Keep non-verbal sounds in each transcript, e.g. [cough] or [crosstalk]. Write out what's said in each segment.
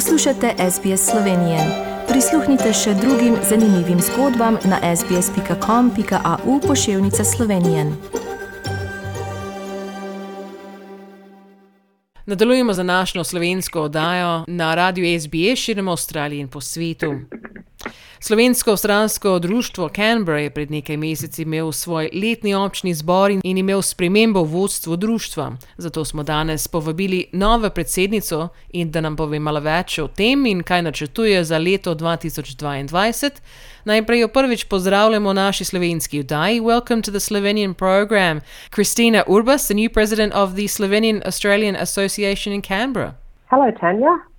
Poslušate SBS Slovenije. Prisluhnite še drugim zanimivim zgodbam na sbsp.com.au pošiljka Slovenije. Nadaljujemo za našo slovensko oddajo na radiju SBS širom Avstralije in po svetu. Slovensko-avstralsko društvo Canberra je pred nekaj meseci imel svoj letni občni zbor in imel spremembo v vodstvu društva. Zato smo danes povabili novo predsednico in da nam pove malo več o tem in kaj načrtuje za leto 2022. Najprej jo prvič pozdravljamo v naši slovenski vdaji. Welcome to the Slovenian program. Kristina Urbas, the new president of the Slovenian Australian Association in Canberra. Hello, Tanya.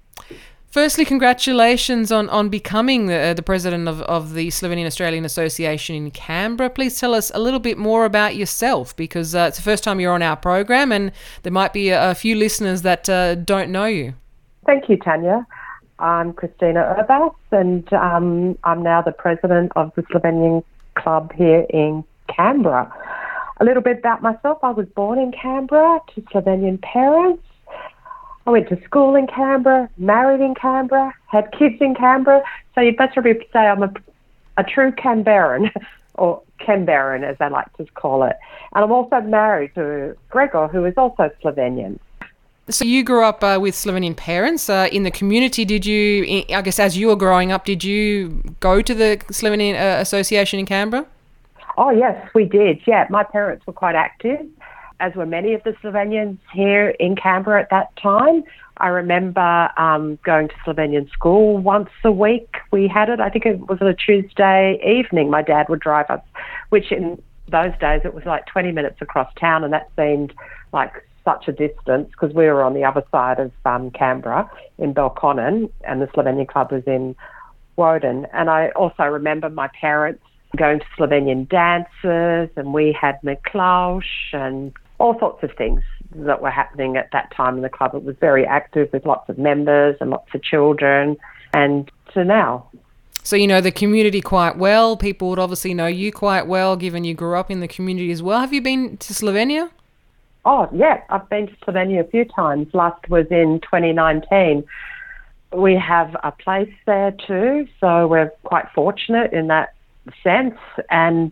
Firstly, congratulations on, on becoming the, uh, the president of, of the Slovenian Australian Association in Canberra. Please tell us a little bit more about yourself because uh, it's the first time you're on our program and there might be a, a few listeners that uh, don't know you. Thank you, Tanya. I'm Christina Urbas and um, I'm now the president of the Slovenian Club here in Canberra. A little bit about myself I was born in Canberra to Slovenian parents. I went to school in Canberra, married in Canberra, had kids in Canberra. So you'd better be say I'm a, a true Canberran, [laughs] or Canberran as they like to call it. And I'm also married to Gregor, who is also Slovenian. So you grew up uh, with Slovenian parents uh, in the community. Did you? I guess as you were growing up, did you go to the Slovenian uh, Association in Canberra? Oh yes, we did. Yeah, my parents were quite active as were many of the Slovenians here in Canberra at that time. I remember um, going to Slovenian school once a week. We had it, I think it was on a Tuesday evening. My dad would drive us, which in those days it was like 20 minutes across town, and that seemed like such a distance because we were on the other side of um, Canberra in Belconnen, and the Slovenian club was in Woden. And I also remember my parents going to Slovenian dances, and we had Miklavž and all sorts of things that were happening at that time in the club. It was very active with lots of members and lots of children, and to now. So, you know the community quite well. People would obviously know you quite well, given you grew up in the community as well. Have you been to Slovenia? Oh, yeah, I've been to Slovenia a few times. Last was in 2019. We have a place there too, so we're quite fortunate in that sense. And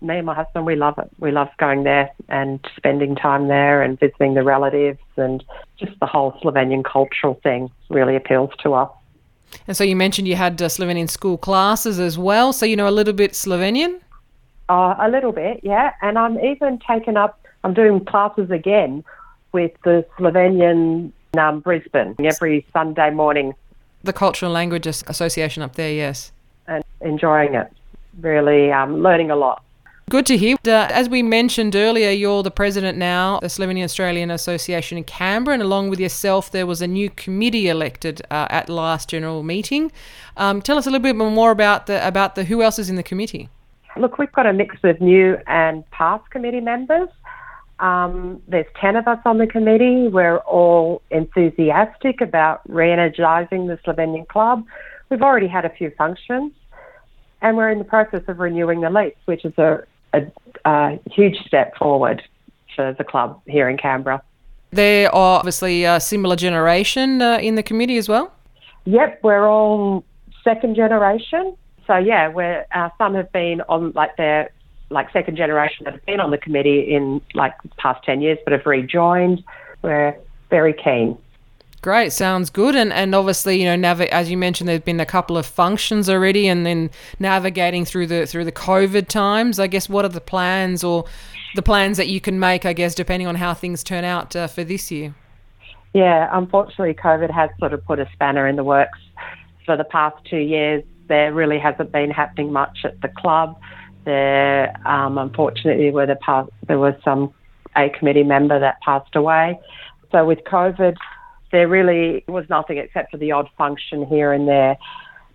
me and my husband, we love it. We love going there and spending time there and visiting the relatives and just the whole Slovenian cultural thing really appeals to us. And so you mentioned you had uh, Slovenian school classes as well, so you know a little bit Slovenian? Uh, a little bit, yeah. And I'm even taken up, I'm doing classes again with the Slovenian um, Brisbane every Sunday morning. The Cultural Languages Association up there, yes. And enjoying it, really um, learning a lot. Good to hear. Uh, as we mentioned earlier, you're the president now, the Slovenian Australian Association in Canberra, and along with yourself, there was a new committee elected uh, at last general meeting. Um, tell us a little bit more about the about the who else is in the committee. Look, we've got a mix of new and past committee members. Um, there's 10 of us on the committee. We're all enthusiastic about re energising the Slovenian club. We've already had a few functions, and we're in the process of renewing the lease, which is a a, a huge step forward for the club here in Canberra. There are obviously a similar generation uh, in the committee as well. Yep, we're all second generation. So yeah, we're uh, some have been on like their like second generation that have been on the committee in like past ten years, but have rejoined. We're very keen. Great, sounds good. And and obviously, you know, nav- as you mentioned, there's been a couple of functions already, and then navigating through the through the COVID times. I guess what are the plans or the plans that you can make? I guess depending on how things turn out uh, for this year. Yeah, unfortunately, COVID has sort of put a spanner in the works for the past two years. There really hasn't been happening much at the club. There, um, unfortunately, were the past, there was some a committee member that passed away. So with COVID there really was nothing except for the odd function here and there.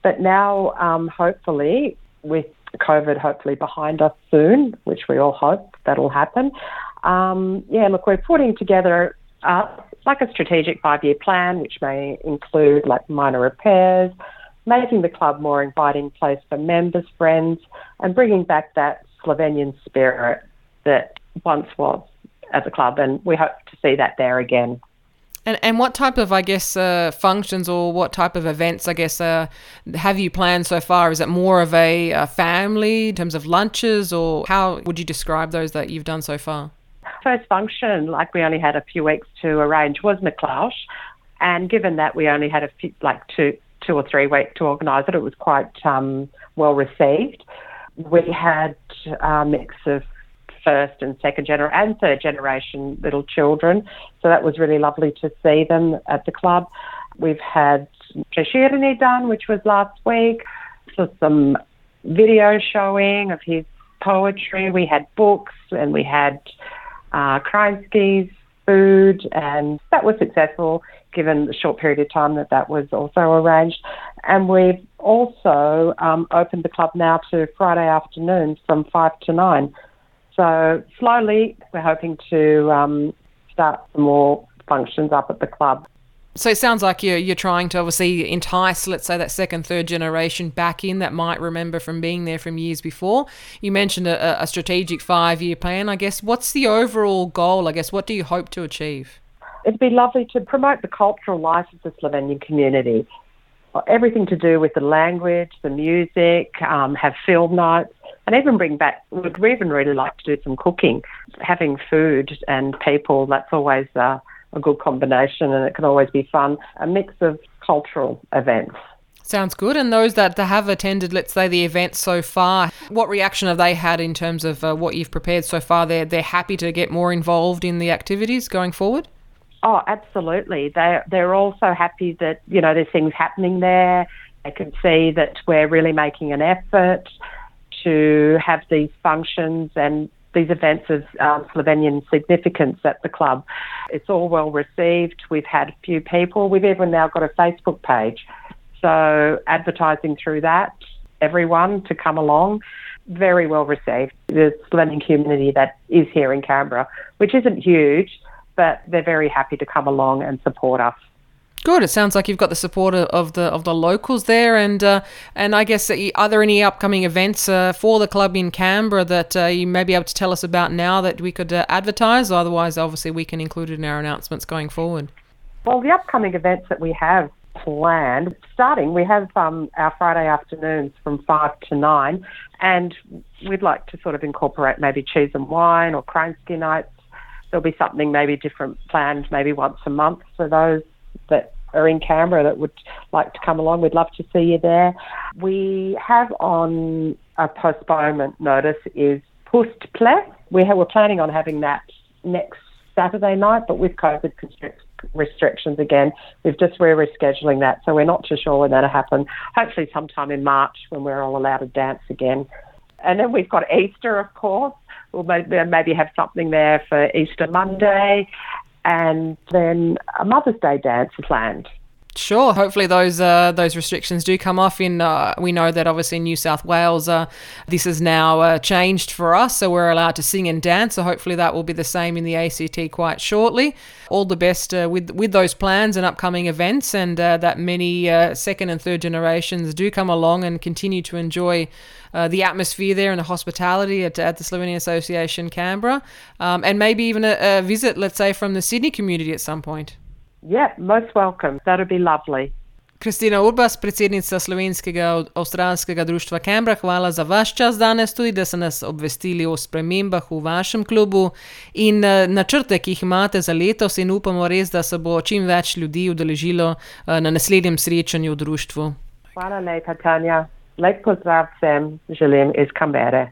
But now, um, hopefully, with COVID hopefully behind us soon, which we all hope that'll happen. Um, yeah, look, we're putting together uh, like a strategic five-year plan, which may include like minor repairs, making the club more inviting place for members, friends, and bringing back that Slovenian spirit that once was at the club, and we hope to see that there again. And, and what type of, I guess, uh, functions or what type of events, I guess, uh, have you planned so far? Is it more of a, a family in terms of lunches, or how would you describe those that you've done so far? First function, like we only had a few weeks to arrange, was Miklavž. And given that we only had a few, like two, two or three weeks to organise it, it was quite um, well received. We had a mix of first and second generation and third generation little children. So that was really lovely to see them at the club. We've had Prešernov dan, which was last week. So some video showing of his poetry. We had books and we had uh, food, and that was successful given the short period of time that that was also arranged. And we've also um, opened the club now to Friday afternoons from 5 to 9. So slowly, we're hoping to um, start some more functions up at the club. So it sounds like you're you're trying to obviously entice, let's say, that second, third generation back in that might remember from being there from years before. You mentioned a, a strategic five year plan. I guess what's the overall goal? I guess what do you hope to achieve? It'd be lovely to promote the cultural life of the Slovenian community. Everything to do with the language, the music, um, have film nights, and even bring back, would we even really like to do some cooking. Having food and people, that's always uh, a good combination and it can always be fun. A mix of cultural events. Sounds good. And those that have attended, let's say, the event so far, what reaction have they had in terms of uh, what you've prepared so far? They're, they're happy to get more involved in the activities going forward? Oh, absolutely. They they're all so happy that you know there's things happening there. They can see that we're really making an effort to have these functions and these events of um, Slovenian significance at the club. It's all well received. We've had a few people. We've even now got a Facebook page, so advertising through that. Everyone to come along. Very well received. The Slovenian community that is here in Canberra, which isn't huge but they're very happy to come along and support us. Good. It sounds like you've got the support of the of the locals there, and uh, and I guess uh, are there any upcoming events uh, for the club in Canberra that uh, you may be able to tell us about now that we could uh, advertise? Otherwise, obviously, we can include it in our announcements going forward. Well, the upcoming events that we have planned, starting, we have um, our Friday afternoons from five to nine, and we'd like to sort of incorporate maybe cheese and wine or Kransky nights there'll be something maybe different planned maybe once a month for those that are in Canberra that would like to come along. We'd love to see you there. We have on a postponement notice is Pustple. We we're planning on having that next Saturday night, but with COVID restrictions again, we've just we're rescheduling that, so we're not too sure when that'll happen. Hopefully, sometime in March when we're all allowed to dance again. And then we've got Easter, of course. We'll maybe have something there for Easter Monday, and then a Mother's Day dance was planned. Sure. Hopefully, those uh, those restrictions do come off. In uh, we know that obviously in New South Wales, uh, this is now uh, changed for us, so we're allowed to sing and dance. So hopefully, that will be the same in the ACT quite shortly. All the best uh, with with those plans and upcoming events, and uh, that many second and third generations do come along and continue to enjoy the atmosphere there and the hospitality at, at the Slovenian Association Canberra, um, and maybe even a, a visit, let's say, from the Sydney community at some point. Yeah, most welcome. That'd be lovely. Kristina Urbas, predsednica slovenskega avstralskega društva Canberra, hvala za vaš čas danes, tudi da ste nas obvestili o spremembah v vašem klubu in uh, načrte, ki jih imate za letos, in upamo res, da se bo čim več ljudi udeležilo uh, na naslednjem srečanju v društvu. Hvala lepa, Tanja. Lep pozdrav vsem, želim iz Kambere.